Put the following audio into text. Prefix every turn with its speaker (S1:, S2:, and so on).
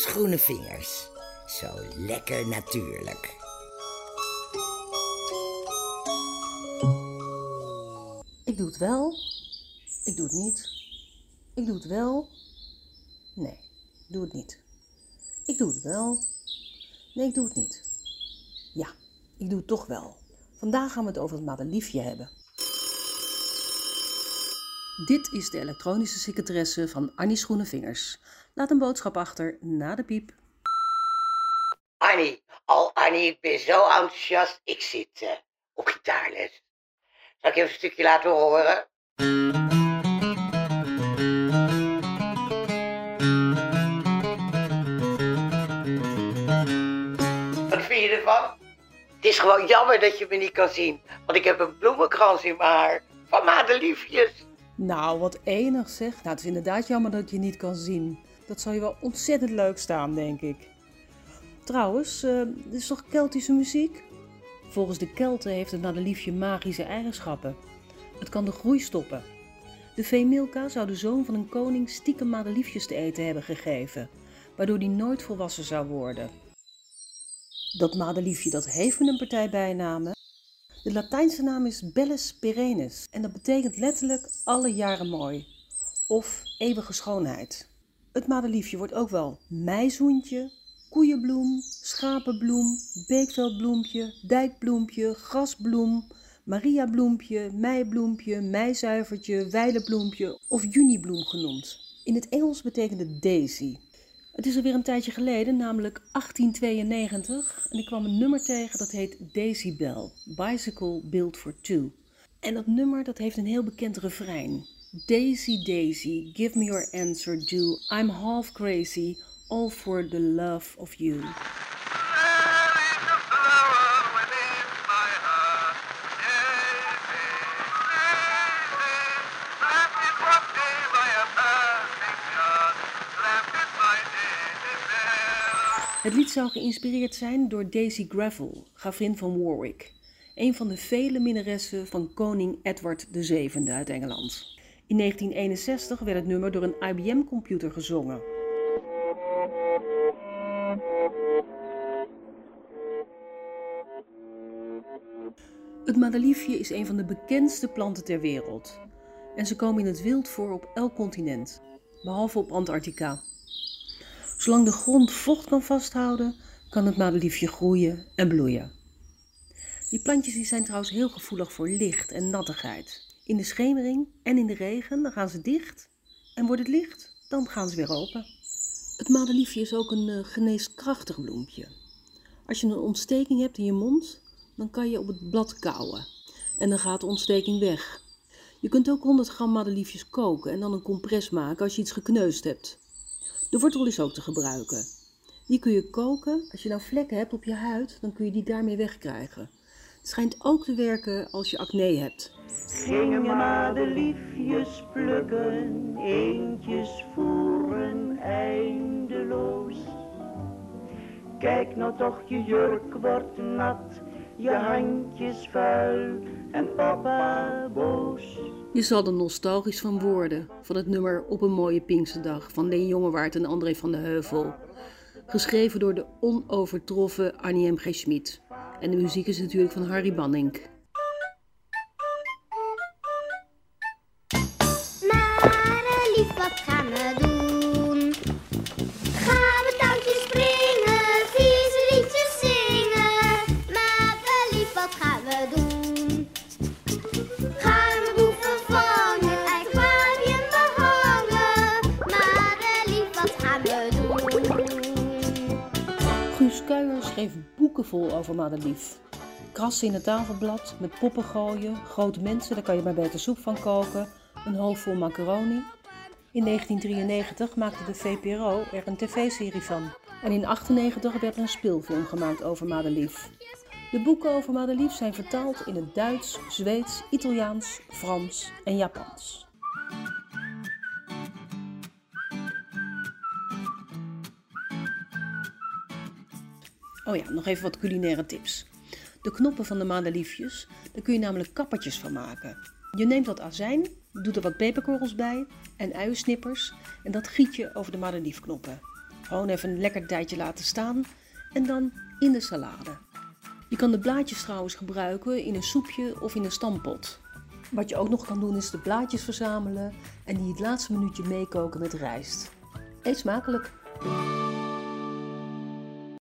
S1: Groene vingers. Zo lekker natuurlijk.
S2: Ik doe het wel. Ik doe het niet. Ik doe het wel. Nee, ik doe het niet. Ik doe het wel. Nee, ik doe het niet. Ja, ik doe het toch wel. Vandaag gaan we het over het madeliefje hebben. Dit is de elektronische secretaresse van Annie's Groene Vingers. Laat een boodschap achter na de piep.
S1: Annie, oh Annie, ik ben zo enthousiast. Ik zit eh, op gitaarles. Zal ik even een stukje laten horen? Wat vind je ervan? Het is gewoon jammer dat je me niet kan zien, want ik heb een bloemenkrans in mijn haar. Van madeliefjes.
S2: Nou, wat enig zeg. Nou, het is inderdaad jammer dat je niet kan zien. Dat zou je wel ontzettend leuk staan, denk ik. Trouwens, uh, dit is toch Keltische muziek? Volgens de Kelten heeft het madeliefje magische eigenschappen. Het kan de groei stoppen. De vee zou de zoon van een koning stiekem madeliefjes te eten hebben gegeven, waardoor die nooit volwassen zou worden. Dat madeliefje dat heeft met een partij bijnamen. De Latijnse naam is Bellus perennis en dat betekent letterlijk alle jaren mooi of eeuwige schoonheid. Het madeliefje wordt ook wel meizoentje, koeienbloem, schapenbloem, beekveldbloempje, dijkbloempje, grasbloem, mariabloempje, meibloempje, meizuivertje, weilenbloempje of junibloem genoemd. In het Engels betekent het daisy. Het is alweer een tijdje geleden, namelijk 1892, en ik kwam een nummer tegen dat heet Bell, Bicycle Built for Two. En dat nummer dat heeft een heel bekend refrein. Daisy, Daisy, give me your answer, do. I'm half crazy, all for the love of you. Het lied zou geïnspireerd zijn door Daisy Gravel, gravin van Warwick, een van de vele minnaressen van koning Edward VII uit Engeland. In 1961 werd het nummer door een IBM-computer gezongen. Het madeliefje is een van de bekendste planten ter wereld. En ze komen in het wild voor op elk continent, behalve op Antarctica. Zolang de grond vocht kan vasthouden, kan het madeliefje groeien en bloeien. Die plantjes die zijn trouwens heel gevoelig voor licht en nattigheid. In de schemering en in de regen dan gaan ze dicht en wordt het licht, dan gaan ze weer open. Het madeliefje is ook een uh, geneeskrachtig bloempje. Als je een ontsteking hebt in je mond, dan kan je op het blad kauwen en dan gaat de ontsteking weg. Je kunt ook 100 gram madeliefjes koken en dan een compress maken als je iets gekneusd hebt. De wortel is ook te gebruiken. Die kun je koken. Als je nou vlekken hebt op je huid, dan kun je die daarmee wegkrijgen. Het schijnt ook te werken als je acne hebt.
S3: Gingen madeliefjes plukken, eentjes voeren eindeloos. Kijk nou toch, je jurk wordt nat, je handjes vuil en papa boos.
S2: Je zal er nostalgisch van worden, van het nummer Op een mooie Pinksterdag van Leen Jongewaard en André van de Heuvel. Geschreven door de onovertroffen Annie M. G. Schmid. En de muziek is natuurlijk van Harry Banning.
S4: Madelief, wat gaan we doen?
S2: Guus schreef boeken vol over Madelief. Krassen in het tafelblad, met poppen gooien, grote mensen, daar kan je maar beter soep van koken, een hoofd vol macaroni. In 1993 maakte de VPRO er een tv-serie van. En in 1998 werd er een speelfilm gemaakt over Madelief. De boeken over Madelief zijn vertaald in het Duits, Zweeds, Italiaans, Frans en Japans. Oh ja, nog even wat culinaire tips. De knoppen van de madeliefjes, daar kun je namelijk kappertjes van maken. Je neemt wat azijn, doet er wat peperkorrels bij en uiensnippers en dat giet je over de madeliefknoppen. Gewoon even een lekker tijdje laten staan en dan in de salade. Je kan de blaadjes trouwens gebruiken in een soepje of in een stampot. Wat je ook nog kan doen is de blaadjes verzamelen en die het laatste minuutje meekoken met rijst. Eet smakelijk!